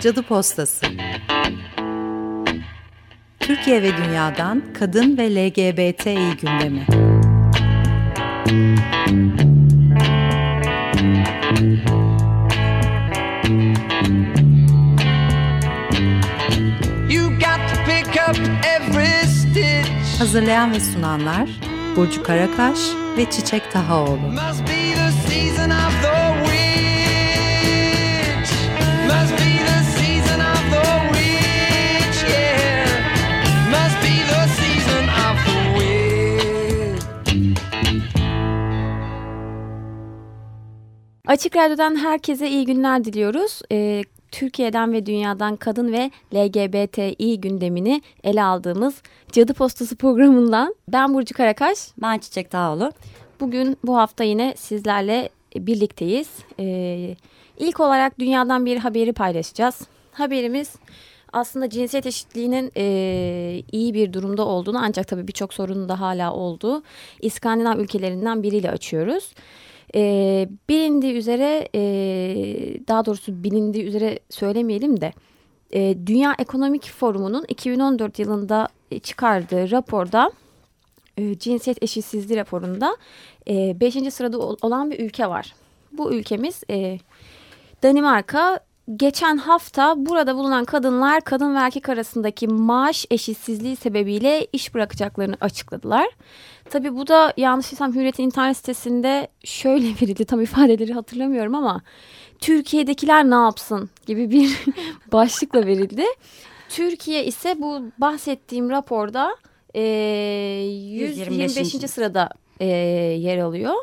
Cadı Postası. Türkiye ve Dünya'dan Kadın ve LGBTİ gündemi. Hazırlayan ve sunanlar Burcu Karakaş ve Çiçek Tahaoğlu. Açık Radyo'dan herkese iyi günler diliyoruz. Ee, Türkiye'den ve dünyadan kadın ve LGBTİ gündemini ele aldığımız Cadı Postası programından ben Burcu Karakaş. Ben Çiçek Dağoğlu. Bugün bu hafta yine sizlerle birlikteyiz. Ee, ilk olarak dünyadan bir haberi paylaşacağız. Haberimiz aslında cinsiyet eşitliğinin e, iyi bir durumda olduğunu ancak tabii birçok sorunun da hala olduğu İskandinav ülkelerinden biriyle açıyoruz. E, bilindiği üzere e, daha doğrusu bilindiği üzere söylemeyelim de e, Dünya Ekonomik Forumu'nun 2014 yılında çıkardığı raporda e, cinsiyet eşitsizliği raporunda 5. E, sırada olan bir ülke var. Bu ülkemiz e, Danimarka geçen hafta burada bulunan kadınlar kadın ve erkek arasındaki maaş eşitsizliği sebebiyle iş bırakacaklarını açıkladılar. Tabii bu da yanlışlıysam Hürriyet'in internet sitesinde şöyle verildi tam ifadeleri hatırlamıyorum ama Türkiye'dekiler ne yapsın gibi bir başlıkla verildi. Türkiye ise bu bahsettiğim raporda e, 125. 125. sırada e, yer alıyor.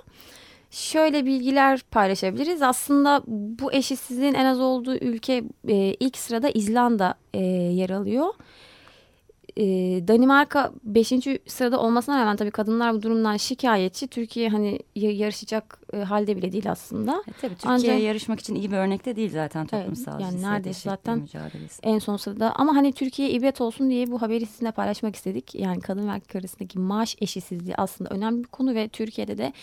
Şöyle bilgiler paylaşabiliriz. Aslında bu eşitsizliğin en az olduğu ülke e, ilk sırada İzlanda e, yer alıyor e, Danimarka 5. sırada olmasına rağmen tabii kadınlar bu durumdan şikayetçi. Türkiye hani yarışacak e, halde bile değil aslında. E, tabii Türkiye Ancak, yarışmak için iyi bir örnek de değil zaten toplumsal evet, yani neredeyse zaten mücadelesi. en son sırada. Ama hani Türkiye ibret olsun diye bu haberi sizinle paylaşmak istedik. Yani kadın ve erkek arasındaki maaş eşitsizliği aslında önemli bir konu ve Türkiye'de de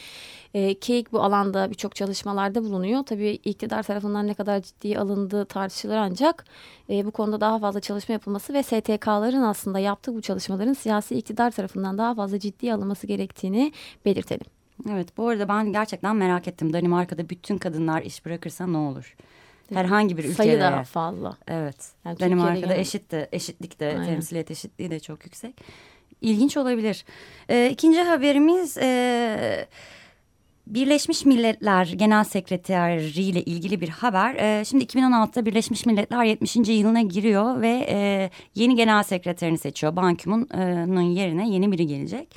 e, KEİK bu alanda birçok çalışmalarda bulunuyor. Tabii iktidar tarafından ne kadar ciddiye alındığı tartışılır ancak e, bu konuda daha fazla çalışma yapılması ve STK'ların aslında yaptığı bu çalışmaların siyasi iktidar tarafından daha fazla ciddiye alınması gerektiğini belirtelim. Evet bu arada ben gerçekten merak ettim. Danimarka'da bütün kadınlar iş bırakırsa ne olur? Herhangi bir ülkede. Sayı da fazla. Evet. Yani Danimarka'da eşit de, eşitlik de, Aynen. temsiliyet eşitliği de çok yüksek. İlginç olabilir. Ee, ikinci haberimiz... E, Birleşmiş Milletler Genel Sekreteri ile ilgili bir haber. Ee, şimdi 2016'da Birleşmiş Milletler 70. yılına giriyor ve e, yeni genel sekreterini seçiyor. Ban Ki-moon'un yerine yeni biri gelecek.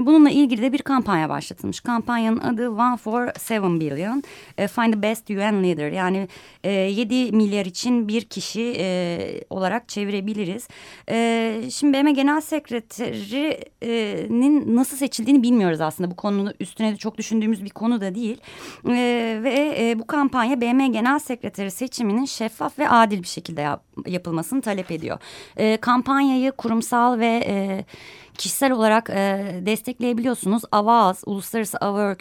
Bununla ilgili de bir kampanya başlatılmış. Kampanyanın adı One for Seven Billion. E, Find the Best UN Leader. Yani e, 7 milyar için bir kişi e, olarak çevirebiliriz. E, şimdi BM Genel Sekreteri'nin nasıl seçildiğini bilmiyoruz aslında. Bu konunun üstüne de çok düşündüğümüz bir konu da değil. E, ve e, bu kampanya BM Genel Sekreteri seçiminin şeffaf ve adil bir şekilde yap, yapılmasını talep ediyor. E, kampanyayı kurumsal ve... E, kişisel olarak e, destekleyebiliyorsunuz. Avaz, Uluslararası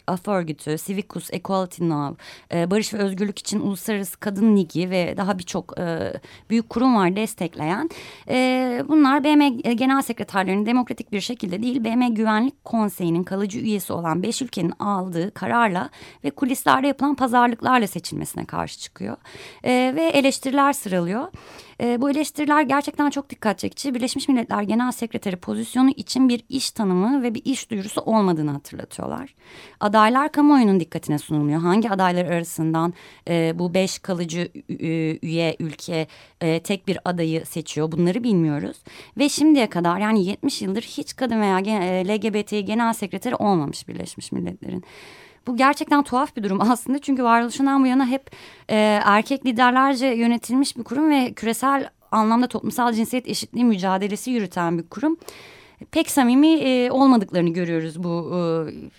Af Örgütü, Civicus, Equality Now, e, Barış ve Özgürlük için Uluslararası Kadın Ligi ve daha birçok e, büyük kurum var destekleyen. E, bunlar BM Genel Sekreterlerinin demokratik bir şekilde değil, BM Güvenlik Konseyi'nin kalıcı üyesi olan beş ülkenin aldığı kararla ve kulislerde yapılan pazarlıklarla seçilmesine karşı çıkıyor. E, ve eleştiriler sıralıyor. E, bu eleştiriler gerçekten çok dikkat çekici. Birleşmiş Milletler Genel Sekreteri pozisyonu için bir iş tanımı ve bir iş duyurusu olmadığını hatırlatıyorlar. Adaylar kamuoyunun dikkatine sunulmuyor. Hangi adaylar arasından e, bu beş kalıcı üye ülke e, tek bir adayı seçiyor bunları bilmiyoruz. Ve şimdiye kadar yani 70 yıldır hiç kadın veya e, LGBT genel sekreteri olmamış Birleşmiş Milletler'in. Bu gerçekten tuhaf bir durum aslında çünkü varoluşundan bu yana hep e, erkek liderlerce yönetilmiş bir kurum ve küresel anlamda toplumsal cinsiyet eşitliği mücadelesi yürüten bir kurum pek samimi e, olmadıklarını görüyoruz bu e,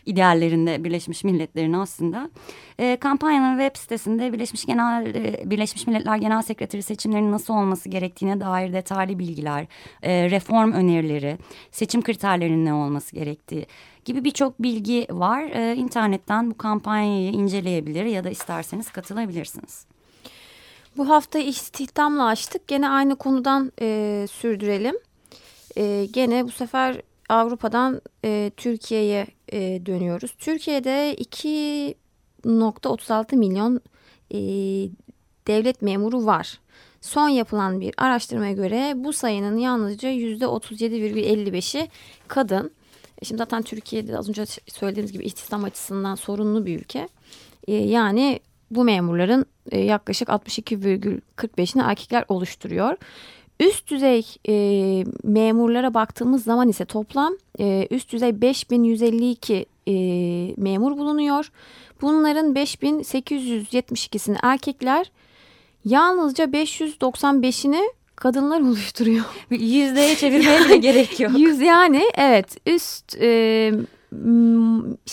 ideallerinde Birleşmiş Milletler'in aslında. E, kampanyanın web sitesinde Birleşmiş Genel e, Birleşmiş Milletler Genel Sekreteri seçimlerinin nasıl olması gerektiğine dair detaylı bilgiler, e, reform önerileri, seçim kriterlerinin ne olması gerektiği gibi birçok bilgi var. E, internetten bu kampanyayı inceleyebilir ya da isterseniz katılabilirsiniz. Bu hafta istihdamla açtık. Gene aynı konudan e, sürdürelim. E, gene bu sefer Avrupa'dan e, Türkiye'ye e, dönüyoruz. Türkiye'de 2.36 milyon e, devlet memuru var. Son yapılan bir araştırmaya göre bu sayının yalnızca %37,55'i kadın. E, şimdi zaten Türkiye'de az önce söylediğimiz gibi istihdam açısından sorunlu bir ülke. E, yani bu memurların e, yaklaşık 62,45'ini erkekler oluşturuyor. Üst düzey e, memurlara baktığımız zaman ise toplam e, üst düzey 5152 e, memur bulunuyor. Bunların 5872'sini erkekler yalnızca 595'ini kadınlar oluşturuyor. Yüzdeye çevirmeye bile gerek yok. Yüz yani evet üst e,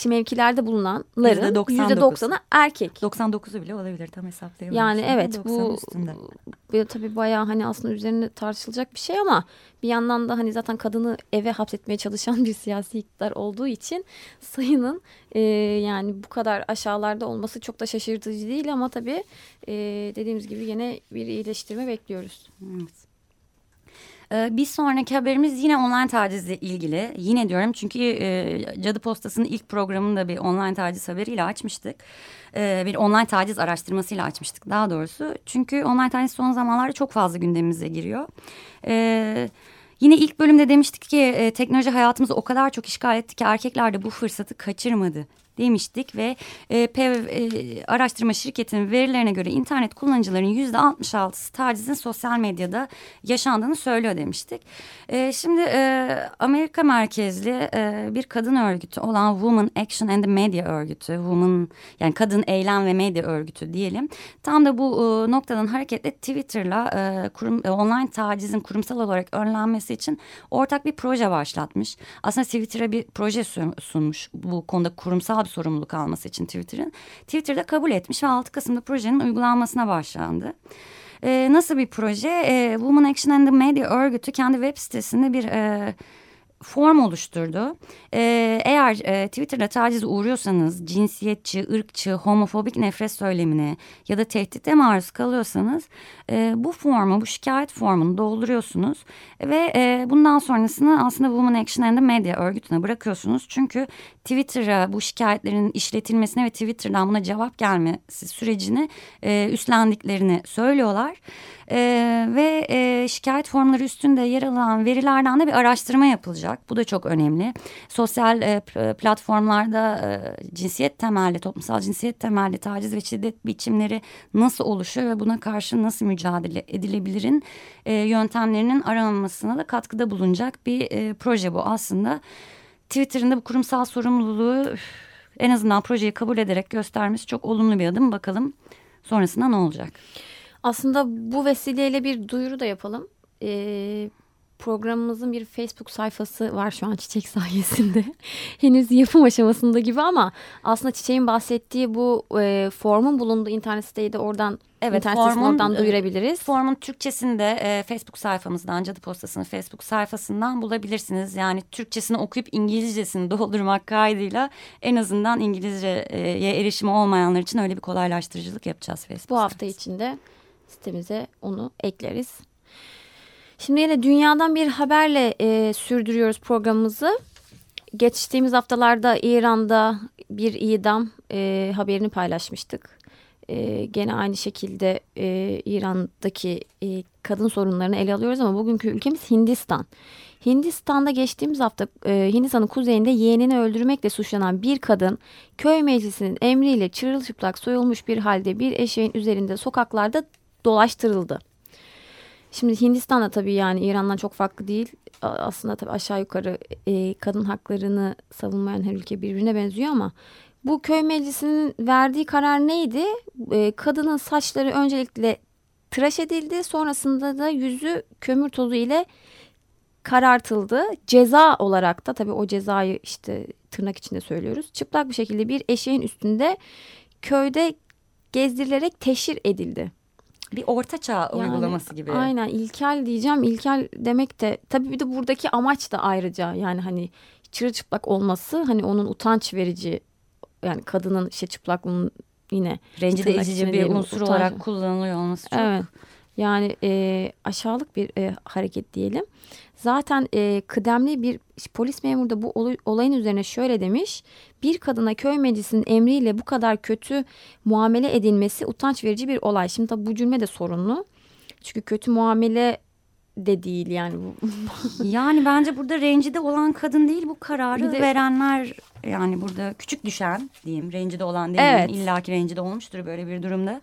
mevkilerde bulunanların %90'ı erkek. 99'u bile olabilir tam hesaplayamadım. Yani evet bu, bu tabii bayağı hani aslında üzerine tartışılacak bir şey ama bir yandan da hani zaten kadını eve hapsetmeye çalışan bir siyasi iktidar olduğu için sayının e, yani bu kadar aşağılarda olması çok da şaşırtıcı değil ama tabii e, dediğimiz gibi yine bir iyileştirme bekliyoruz. Evet. Ee, bir sonraki haberimiz yine online tacizle ilgili. Yine diyorum çünkü e, Cadı Postası'nın ilk programında bir online taciz haberiyle açmıştık. E, bir online taciz araştırmasıyla açmıştık daha doğrusu. Çünkü online taciz son zamanlarda çok fazla gündemimize giriyor. Evet. Yine ilk bölümde demiştik ki e, teknoloji hayatımızı o kadar çok işgal etti ki erkekler de bu fırsatı kaçırmadı demiştik ve e, PEV e, araştırma şirketinin verilerine göre internet kullanıcıların yüzde 66'sı tacizin sosyal medyada yaşandığını söylüyor demiştik. E, şimdi e, Amerika merkezli e, bir kadın örgütü olan Women Action and Media örgütü, Women yani kadın eylem ve medya örgütü diyelim. Tam da bu e, noktadan hareketle Twitter'la e, kurum, e, online tacizin kurumsal olarak önlenmesi için ortak bir proje başlatmış. Aslında Twitter'a bir proje sunmuş bu konuda kurumsal bir sorumluluk alması için Twitter'ın. Twitter'da kabul etmiş ve 6 Kasım'da projenin uygulanmasına başlandı. Ee, nasıl bir proje? Ee, Women Action and the Media örgütü kendi web sitesinde bir e, form oluşturdu. Ee, eğer e, Twitter'da taciz uğruyorsanız, cinsiyetçi, ırkçı, homofobik nefret söylemine ya da tehditte maruz kalıyorsanız e, bu formu, bu şikayet formunu dolduruyorsunuz ve e, bundan sonrasını aslında Women Action and the Media örgütüne bırakıyorsunuz. Çünkü Twitter'a bu şikayetlerin işletilmesine ve Twitter'dan buna cevap gelmesi sürecini üstlendiklerini söylüyorlar. Ve şikayet formları üstünde yer alan verilerden de bir araştırma yapılacak. Bu da çok önemli. Sosyal e, platformlarda e, cinsiyet temelli, toplumsal cinsiyet temelli taciz ve şiddet biçimleri nasıl oluşuyor ve buna karşı nasıl mücadele edilebilirin e, yöntemlerinin aranmasına da katkıda bulunacak bir e, proje bu aslında. Twitter'ın da bu kurumsal sorumluluğu en azından projeyi kabul ederek göstermesi çok olumlu bir adım. Bakalım sonrasında ne olacak? Aslında bu vesileyle bir duyuru da yapalım. Ee, programımızın bir Facebook sayfası var şu an Çiçek sayesinde. Henüz yapım aşamasında gibi ama aslında Çiçek'in bahsettiği bu e, formun bulunduğu internet siteyi de oradan Evet, internet formun, oradan e, duyurabiliriz. Formun Türkçesini de e, Facebook sayfamızdan, Cadı Postası'nın Facebook sayfasından bulabilirsiniz. Yani Türkçesini okuyup İngilizcesini doldurmak kaydıyla en azından İngilizceye erişimi olmayanlar için öyle bir kolaylaştırıcılık yapacağız Facebook Bu hafta içinde sitemize onu ekleriz. Şimdi yine dünyadan bir haberle e, sürdürüyoruz programımızı. Geçtiğimiz haftalarda İran'da bir idam e, haberini paylaşmıştık. E, gene aynı şekilde e, İran'daki e, kadın sorunlarını ele alıyoruz ama bugünkü ülkemiz Hindistan. Hindistan'da geçtiğimiz hafta e, Hindistan'ın kuzeyinde yeğenini öldürmekle suçlanan bir kadın köy meclisinin emriyle çırılçıplak soyulmuş bir halde bir eşeğin üzerinde sokaklarda dolaştırıldı. Şimdi Hindistan'da tabii yani İran'dan çok farklı değil. Aslında tabii aşağı yukarı e, kadın haklarını savunmayan her ülke birbirine benziyor ama bu köy meclisinin verdiği karar neydi? E, kadının saçları öncelikle tıraş edildi. Sonrasında da yüzü kömür tozu ile karartıldı. Ceza olarak da tabii o cezayı işte tırnak içinde söylüyoruz. Çıplak bir şekilde bir eşeğin üstünde köyde gezdirilerek teşhir edildi bir orta çağ yani, uygulaması gibi. Aynen ilkel diyeceğim. İlkel demek de tabii bir de buradaki amaç da ayrıca yani hani çırılçıplak olması hani onun utanç verici yani kadının işte çıplaklığının yine. Rencide edici bir unsur utanç- olarak kullanılıyor olması çok. Evet. Yani e, aşağılık bir e, hareket diyelim. Zaten e, kıdemli bir polis memuru da bu olay- olayın üzerine şöyle demiş. Bir kadına köy meclisinin emriyle bu kadar kötü muamele edilmesi utanç verici bir olay. Şimdi tabii bu cümle de sorunlu. Çünkü kötü muamele de değil yani. bu. Yani bence burada rencide olan kadın değil bu kararı de- verenler yani burada küçük düşen diyeyim rencide olan değil Evet. İlla ki rencide olmuştur böyle bir durumda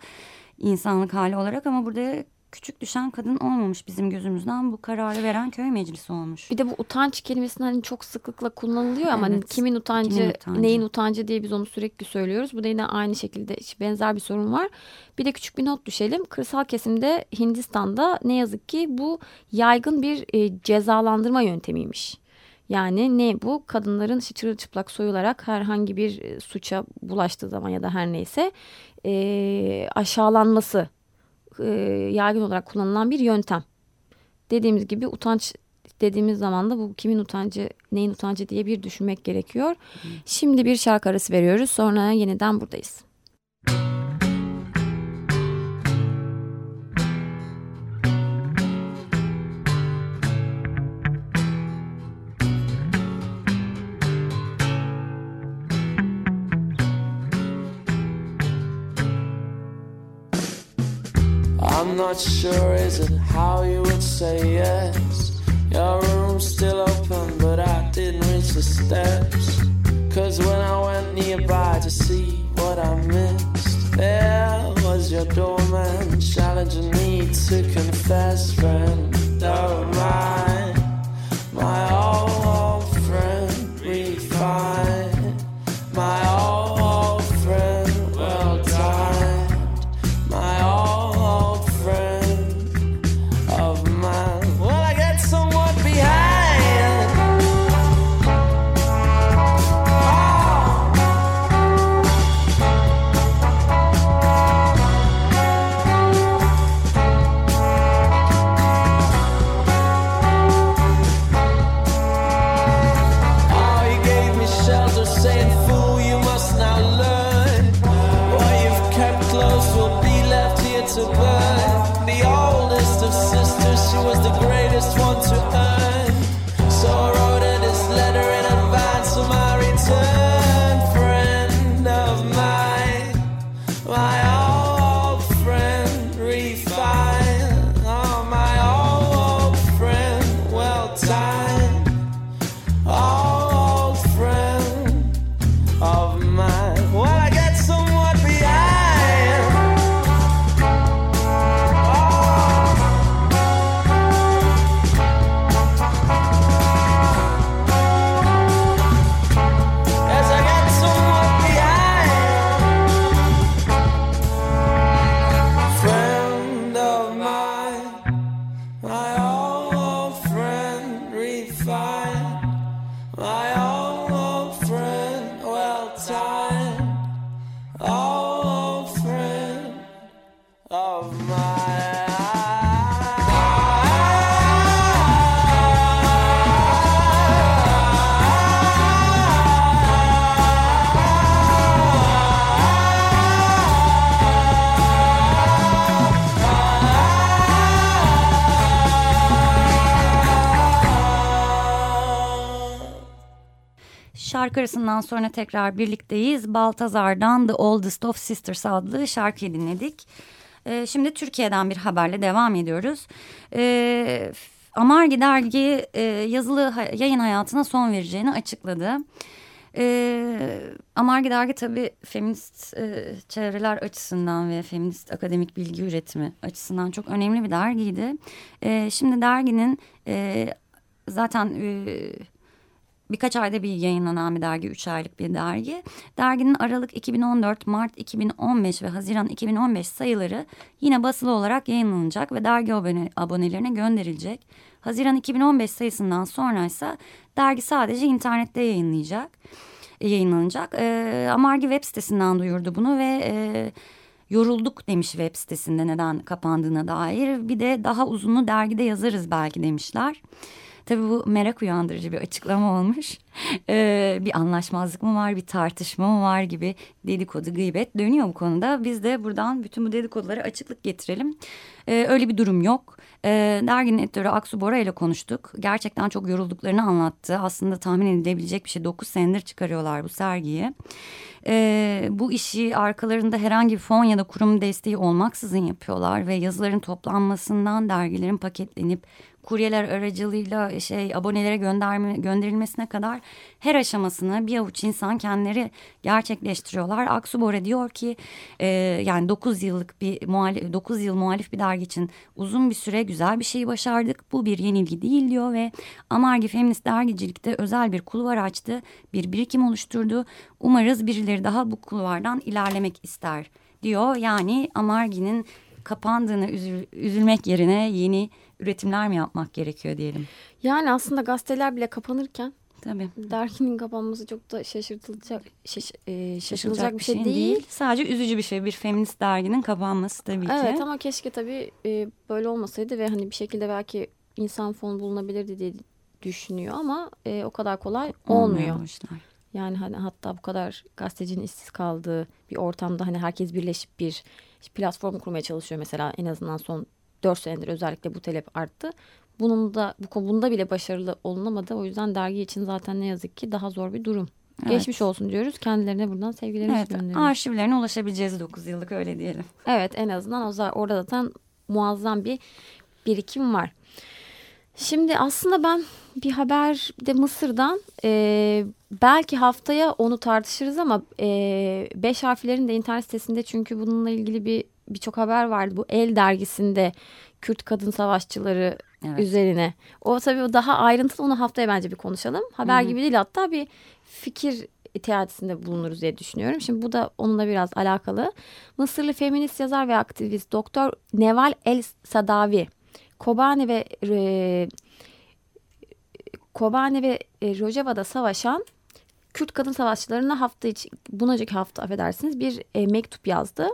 insanlık hali olarak ama burada küçük düşen kadın olmamış bizim gözümüzden bu kararı veren köy meclisi olmuş. Bir de bu utanç kelimesinin hani çok sıklıkla kullanılıyor ama Evet. kimin utancı, Kimin utancı? neyin utancı diye biz onu sürekli söylüyoruz. Bu da yine aynı şekilde benzer bir sorun var. Bir de küçük bir not düşelim. Kırsal kesimde Hindistan'da ne yazık ki bu yaygın bir e, cezalandırma yöntemiymiş. Yani ne bu? Kadınların işte çırılçıplak soyularak herhangi bir e, suça bulaştığı zaman ya da her neyse e, aşağılanması e, yaygın olarak kullanılan bir yöntem. Dediğimiz gibi utanç dediğimiz zaman da bu kimin utancı, neyin utancı diye bir düşünmek gerekiyor. Şimdi bir şarkı arası veriyoruz. Sonra yeniden buradayız. Not sure, is it how you would say yes? Your room's still open, but I didn't reach the steps. Cause when I went nearby to see what I missed, there was your doorman challenging me to confess, friend of mine. Şarkı arasından sonra tekrar birlikteyiz. Baltazar'dan The Oldest of Sisters adlı şarkıyı dinledik. Ee, şimdi Türkiye'den bir haberle devam ediyoruz. Ee, Amargi dergi e, yazılı yayın hayatına son vereceğini açıkladı. Ee, Amargi dergi tabii feminist e, çevreler açısından ve feminist akademik bilgi üretimi açısından çok önemli bir dergiydi. Ee, şimdi derginin e, zaten e, birkaç ayda bir yayınlanan bir dergi, üç aylık bir dergi. Derginin Aralık 2014, Mart 2015 ve Haziran 2015 sayıları yine basılı olarak yayınlanacak ve dergi abone, abonelerine gönderilecek. Haziran 2015 sayısından sonra ise dergi sadece internette yayınlayacak, e, yayınlanacak. E, Amargi web sitesinden duyurdu bunu ve... E, yorulduk demiş web sitesinde neden kapandığına dair. Bir de daha uzunu dergide yazarız belki demişler. Tabii bu merak uyandırıcı bir açıklama olmuş. Ee, bir anlaşmazlık mı var, bir tartışma mı var gibi dedikodu, gıybet dönüyor bu konuda. Biz de buradan bütün bu dedikodulara açıklık getirelim. Ee, öyle bir durum yok. Ee, derginin editörü Aksu Bora ile konuştuk. Gerçekten çok yorulduklarını anlattı. Aslında tahmin edilebilecek bir şey. Dokuz senedir çıkarıyorlar bu sergiyi. Ee, bu işi arkalarında herhangi bir fon ya da kurum desteği olmaksızın yapıyorlar. Ve yazıların toplanmasından dergilerin paketlenip kuryeler aracılığıyla şey abonelere gönderme, gönderilmesine kadar her aşamasını bir avuç insan kendileri gerçekleştiriyorlar. Aksu Bora diyor ki e, yani 9 yıllık bir muhalif, 9 yıl muhalif bir dergi için uzun bir süre güzel bir şeyi başardık. Bu bir yenilgi değil diyor ve Amargi Feminist Dergicilik'te özel bir kulvar açtı. Bir birikim oluşturdu. Umarız birileri daha bu kulvardan ilerlemek ister diyor. Yani Amargi'nin kapandığını üzül, üzülmek yerine yeni üretimler mi yapmak gerekiyor diyelim. Yani aslında gazeteler bile kapanırken Tabii. derginin kapanması çok da şaşırtılacak şaş, e, şaşırılacak bir şey, değil. değil. Sadece üzücü bir şey bir feminist derginin kapanması tabii ki. Evet ama keşke tabii e, böyle olmasaydı ve hani bir şekilde belki insan fon bulunabilirdi diye düşünüyor ama e, o kadar kolay olmuyor. olmuyor yani hani hatta bu kadar gazetecinin işsiz kaldığı bir ortamda hani herkes birleşip bir platform kurmaya çalışıyor mesela en azından son 4 senedir özellikle bu talep arttı. Bunun da bu bunda bile başarılı olunamadı. O yüzden dergi için zaten ne yazık ki daha zor bir durum. Evet. Geçmiş olsun diyoruz. Kendilerine buradan sevgilerimizi evet, gönderiyoruz. Arşivlerine ulaşabileceğiz 9 yıllık öyle diyelim. Evet en azından o orada zaten muazzam bir birikim var. Şimdi aslında ben bir haber de Mısır'dan e, belki haftaya onu tartışırız ama e, beş harflerin de internet sitesinde çünkü bununla ilgili bir birçok haber vardı. Bu El dergisinde Kürt kadın savaşçıları evet. üzerine. O tabii o daha ayrıntılı onu haftaya bence bir konuşalım. Haber Hı-hı. gibi değil hatta bir fikir teatisinde bulunuruz diye düşünüyorum. Şimdi bu da onunla biraz alakalı. Mısırlı feminist yazar ve aktivist Doktor Neval El Sadavi Kobane ve e, Kobane ve e, Rojava'da savaşan Kürt kadın savaşçılarına hafta içi, bunacık hafta affedersiniz bir e, mektup yazdı.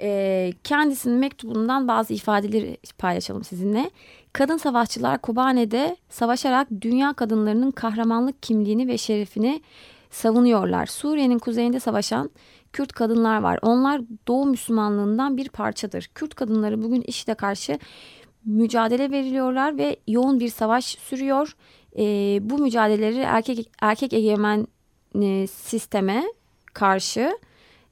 E, kendisinin mektubundan bazı ifadeleri paylaşalım sizinle. Kadın savaşçılar Kobane'de savaşarak dünya kadınlarının kahramanlık kimliğini ve şerefini savunuyorlar. Suriye'nin kuzeyinde savaşan Kürt kadınlar var. Onlar Doğu Müslümanlığından bir parçadır. Kürt kadınları bugün işte karşı mücadele veriliyorlar ve yoğun bir savaş sürüyor. E, bu mücadeleleri erkek erkek egemen e, sisteme karşı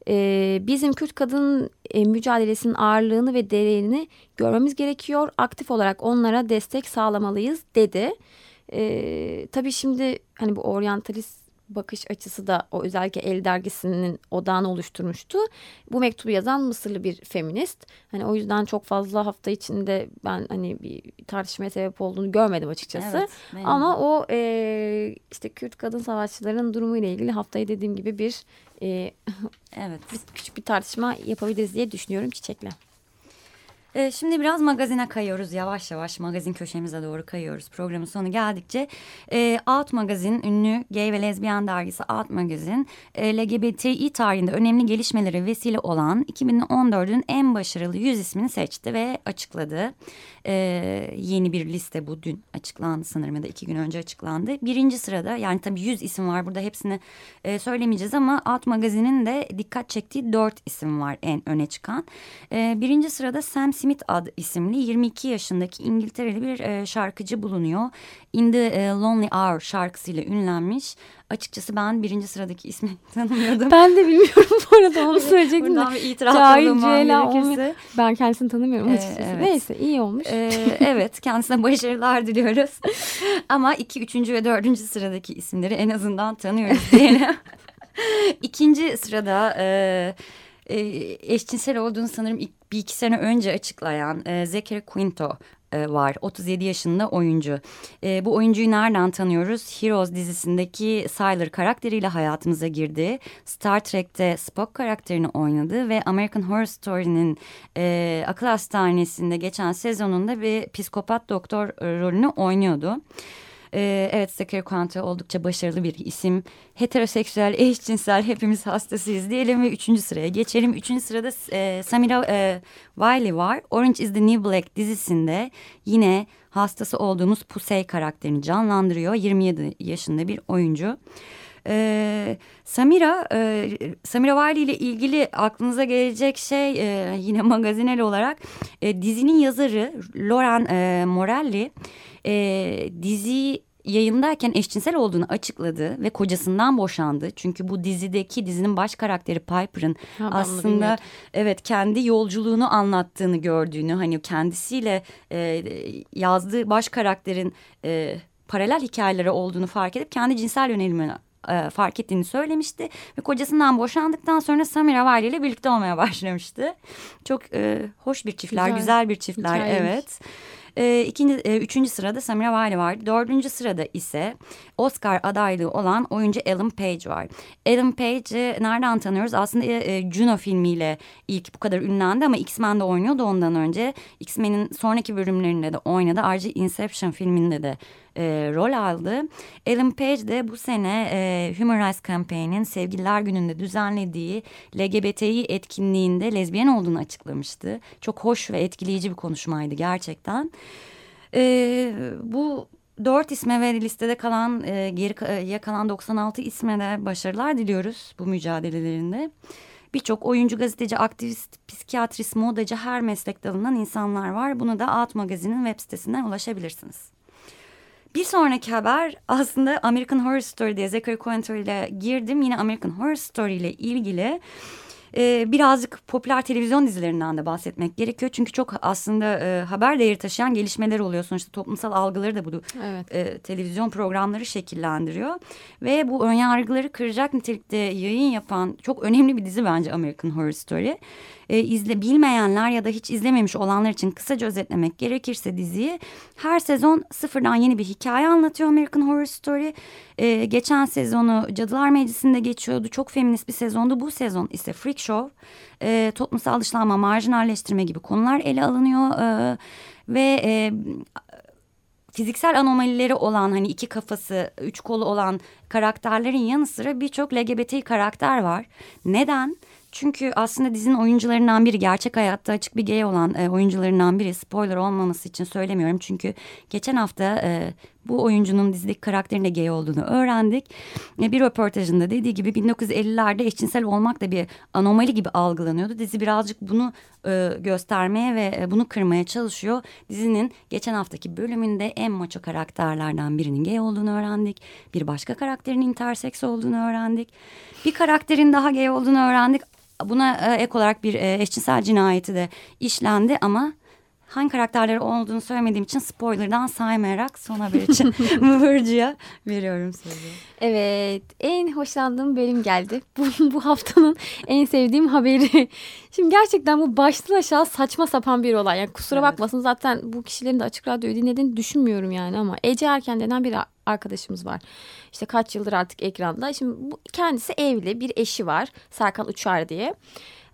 e, bizim Kürt kadın e, mücadelesinin ağırlığını ve değerini görmemiz gerekiyor. Aktif olarak onlara destek sağlamalıyız dedi. E, tabii şimdi hani bu oryantalist bakış açısı da o özellikle El dergisinin odağını oluşturmuştu. Bu mektubu yazan Mısırlı bir feminist. Hani o yüzden çok fazla hafta içinde ben hani bir tartışmaya sebep olduğunu görmedim açıkçası. Evet, Ama o e, işte Kürt kadın savaşçıların durumu ile ilgili haftayı dediğim gibi bir e, evet bir, küçük bir tartışma yapabiliriz diye düşünüyorum Çiçek'le. Ee, şimdi biraz magazine kayıyoruz yavaş yavaş magazin köşemize doğru kayıyoruz programın sonu geldikçe. E, Out Magazin ünlü gay ve lezbiyen dergisi Out Magazin e, LGBTİ tarihinde önemli gelişmelere vesile olan 2014'ün en başarılı 100 ismini seçti ve açıkladı. E, yeni bir liste bu dün açıklandı sanırım ya da iki gün önce açıklandı. Birinci sırada yani tabii 100 isim var burada hepsini e, söylemeyeceğiz ama Out Magazin'in de dikkat çektiği dört isim var en öne çıkan. E, birinci sırada Sam Smith ad isimli 22 yaşındaki İngiltereli bir e, şarkıcı bulunuyor. In the e, Lonely Hour şarkısıyla ünlenmiş. Açıkçası ben birinci sıradaki ismi tanımıyordum. Ben de bilmiyorum bu arada onu söyleyecektim Buradan bir itiraf gerekirse. Ben kendisini tanımıyorum açıkçası. Ee, evet. Neyse iyi olmuş. Ee, evet kendisine başarılar diliyoruz. Ama iki, üçüncü ve dördüncü sıradaki isimleri en azından tanıyoruz diyelim. İkinci sırada... E, e, eşcinsel olduğunu sanırım bir iki sene önce açıklayan e, Zachary Quinto e, var. 37 yaşında oyuncu. E, bu oyuncuyu nereden tanıyoruz? Heroes dizisindeki Sylar karakteriyle hayatımıza girdi. Star Trek'te Spock karakterini oynadı ve American Horror Story'nin e, akıl hastanesinde geçen sezonunda bir psikopat doktor rolünü oynuyordu. Ee, evet Zachary Quanto oldukça başarılı bir isim. Heteroseksüel, eşcinsel hepimiz hastasıyız diyelim ve üçüncü sıraya geçelim. Üçüncü sırada e, Samira e, Wiley var. Orange is the New Black dizisinde yine hastası olduğumuz Pusey karakterini canlandırıyor. 27 yaşında bir oyuncu. Ee, Samira, e, Samira Wiley ile ilgili aklınıza gelecek şey e, yine magazinel olarak e, dizinin yazarı Lauren e, Morelli e, diziyi yayındayken eşcinsel olduğunu açıkladı ve kocasından boşandı. Çünkü bu dizideki dizinin baş karakteri Piper'ın aslında evet kendi yolculuğunu anlattığını gördüğünü hani kendisiyle e, yazdığı baş karakterin e, paralel hikayeleri olduğunu fark edip kendi cinsel yönelimini e, fark ettiğini söylemişti. Ve kocasından boşandıktan sonra Samira Vali ile birlikte olmaya başlamıştı. Çok e, hoş bir çiftler, güzel, güzel bir çiftler Hikayeymiş. evet. E, ikinci, e, üçüncü sırada Samira Wiley var. Dördüncü sırada ise Oscar adaylığı olan oyuncu Ellen Page var. Ellen Page'i nereden tanıyoruz? Aslında e, Juno filmiyle ilk bu kadar ünlendi ama X-Men'de oynuyordu ondan önce. X-Men'in sonraki bölümlerinde de oynadı. Ayrıca Inception filminde de e, rol aldı. Ellen Page de bu sene e, Human Rights Campaign'in Sevgililer Günü'nde düzenlediği LGBTİ etkinliğinde lezbiyen olduğunu açıklamıştı. Çok hoş ve etkileyici bir konuşmaydı gerçekten. E, bu dört isme ve listede kalan e, geri kalan 96 isme de başarılar diliyoruz bu mücadelelerinde. Birçok oyuncu, gazeteci, aktivist, psikiyatrist, modacı her meslek dalından insanlar var. Bunu da Out Magazin'in web sitesinden ulaşabilirsiniz. Bir sonraki haber aslında American Horror Story diye Zachary Quinto ile girdim. Yine American Horror Story ile ilgili e, birazcık popüler televizyon dizilerinden de bahsetmek gerekiyor. Çünkü çok aslında e, haber değeri taşıyan gelişmeler oluyor. Sonuçta toplumsal algıları da bu evet. e, televizyon programları şekillendiriyor. Ve bu önyargıları kıracak nitelikte yayın yapan çok önemli bir dizi bence American Horror Story e, izle bilmeyenler ya da hiç izlememiş olanlar için kısaca özetlemek gerekirse diziyi her sezon sıfırdan yeni bir hikaye anlatıyor American Horror Story. E, geçen sezonu Cadılar Meclisi'nde geçiyordu. Çok feminist bir sezondu. Bu sezon ise Freak Show. E, toplumsal dışlanma, marjinalleştirme gibi konular ele alınıyor. E, ve e, fiziksel anomalileri olan hani iki kafası, üç kolu olan karakterlerin yanı sıra birçok LGBT karakter var. Neden? Çünkü aslında dizinin oyuncularından biri gerçek hayatta açık bir gay olan e, oyuncularından biri spoiler olmaması için söylemiyorum. Çünkü geçen hafta e, bu oyuncunun dizideki karakterinde gay olduğunu öğrendik. E, bir röportajında dediği gibi 1950'lerde eşcinsel olmak da bir anomali gibi algılanıyordu. Dizi birazcık bunu e, göstermeye ve e, bunu kırmaya çalışıyor. Dizinin geçen haftaki bölümünde en maço karakterlerden birinin gay olduğunu öğrendik. Bir başka karakterin interseks olduğunu öğrendik. Bir karakterin daha gay olduğunu öğrendik. Buna e, ek olarak bir e, eşcinsel cinayeti de işlendi ama hangi karakterleri olduğunu söylemediğim için spoilerdan saymayarak son haber için Burcu'ya veriyorum sözü. Evet en hoşlandığım bölüm geldi. Bu, bu haftanın en sevdiğim haberi. Şimdi gerçekten bu baştan aşağı saçma sapan bir olay. Yani kusura evet. bakmasın zaten bu kişilerin de açık radyoyu dinlediğini düşünmüyorum yani ama Ece Erken denen bir arkadaşımız var. İşte kaç yıldır artık ekranda. Şimdi bu, kendisi evli bir eşi var Serkan Uçar diye.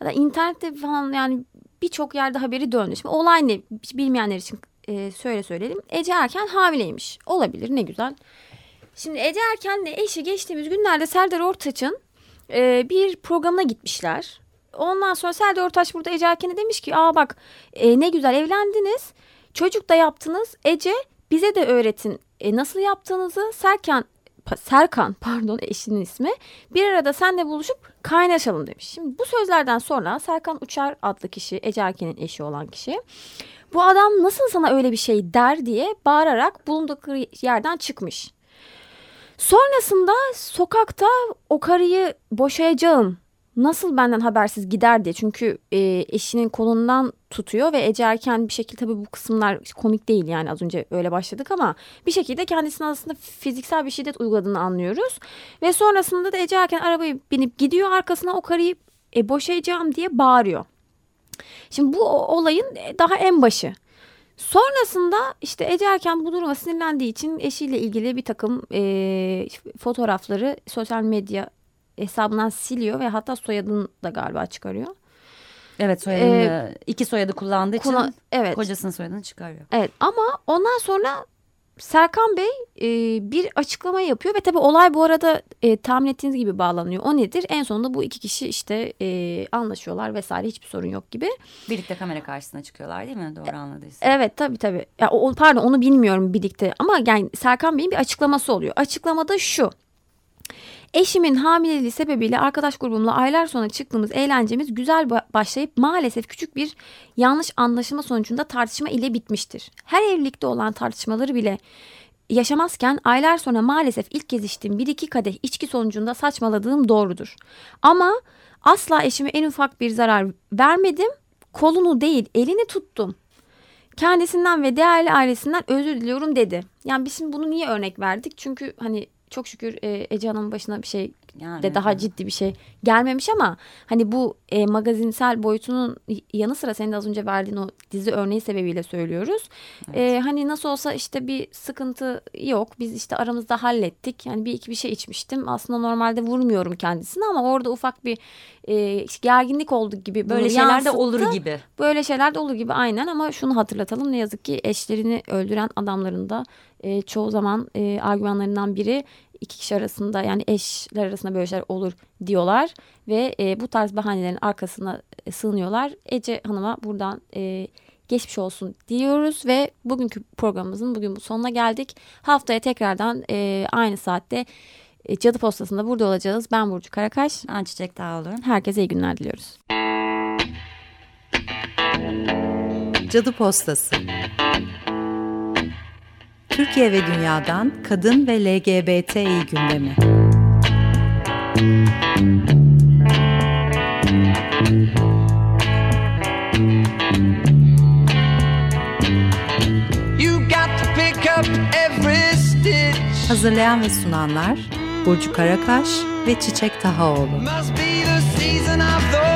Ya da internette falan yani birçok yerde haberi döndü. Şimdi olay ne bilmeyenler için e, söyle söyleyelim. Ece Erken hamileymiş. Olabilir ne güzel. Şimdi Ece Erken'le eşi geçtiğimiz günlerde Serdar Ortaç'ın e, bir programına gitmişler. Ondan sonra Serdar Ortaç burada Ece Erken'e demiş ki aa bak e, ne güzel evlendiniz. Çocuk da yaptınız. Ece bize de öğretin e, nasıl yaptığınızı. Serkan Serkan pardon eşinin ismi bir arada senle buluşup kaynaşalım demiş. Şimdi bu sözlerden sonra Serkan Uçar adlı kişi Ece Erken'in eşi olan kişi bu adam nasıl sana öyle bir şey der diye bağırarak bulundukları yerden çıkmış. Sonrasında sokakta o karıyı boşayacağım nasıl benden habersiz gider diye. Çünkü e, eşinin kolundan tutuyor ve Ece Erken bir şekilde tabii bu kısımlar komik değil yani az önce öyle başladık ama bir şekilde kendisine aslında fiziksel bir şiddet uyguladığını anlıyoruz. Ve sonrasında da Ece Erken arabayı binip gidiyor arkasına o karıyı e, boşayacağım diye bağırıyor. Şimdi bu olayın daha en başı. Sonrasında işte Ece Erken bu duruma sinirlendiği için eşiyle ilgili bir takım e, fotoğrafları sosyal medya hesabından siliyor ve hatta soyadını da galiba çıkarıyor. Evet soyadını ee, iki soyadı kullandığı için evet. kocasının soyadını çıkarıyor. Evet ama ondan sonra Serkan Bey e, bir açıklama yapıyor ve tabii olay bu arada e, tahmin ettiğiniz gibi bağlanıyor. O nedir? En sonunda bu iki kişi işte e, anlaşıyorlar vesaire hiçbir sorun yok gibi. Birlikte kamera karşısına çıkıyorlar değil mi? Doğru anladıysam. Evet tabii tabii. Ya, o, pardon onu bilmiyorum birlikte ama yani Serkan Bey'in bir açıklaması oluyor. Açıklamada şu. Eşimin hamileliği sebebiyle arkadaş grubumla aylar sonra çıktığımız eğlencemiz güzel başlayıp maalesef küçük bir yanlış anlaşılma sonucunda tartışma ile bitmiştir. Her evlilikte olan tartışmaları bile yaşamazken aylar sonra maalesef ilk kez içtiğim bir iki kadeh içki sonucunda saçmaladığım doğrudur. Ama asla eşime en ufak bir zarar vermedim. Kolunu değil elini tuttum. Kendisinden ve değerli ailesinden özür diliyorum dedi. Yani biz şimdi bunu niye örnek verdik? Çünkü hani çok şükür e, Ece Hanım'ın başına bir şey yani, de daha ciddi bir şey gelmemiş ama hani bu e, magazinsel boyutunun yanı sıra senin de az önce verdiğin o dizi örneği sebebiyle söylüyoruz. Evet. E, hani nasıl olsa işte bir sıkıntı yok. Biz işte aramızda hallettik. Yani bir iki bir şey içmiştim. Aslında normalde vurmuyorum kendisini ama orada ufak bir e, gerginlik oldu gibi. Böyle şeyler de olur gibi. Böyle şeyler de olur gibi aynen ama şunu hatırlatalım. Ne yazık ki eşlerini öldüren adamların da e, çoğu zaman e, argümanlarından biri iki kişi arasında yani eşler arasında böyle şeyler olur diyorlar ve e, bu tarz bahanelerin arkasına e, sığınıyorlar. Ece Hanım'a buradan e, geçmiş olsun diyoruz ve bugünkü programımızın bugün bu sonuna geldik. Haftaya tekrardan e, aynı saatte e, Cadı Postası'nda burada olacağız. Ben Burcu Karakaş. Ben Çiçek Dağlı. Herkese iyi günler diliyoruz. Cadı Postası Türkiye ve dünyadan kadın ve LGBTİ gündemi. Hazırlayan ve sunanlar Burcu Karakaş ve Çiçek Tahaoğlu. Must be the season of the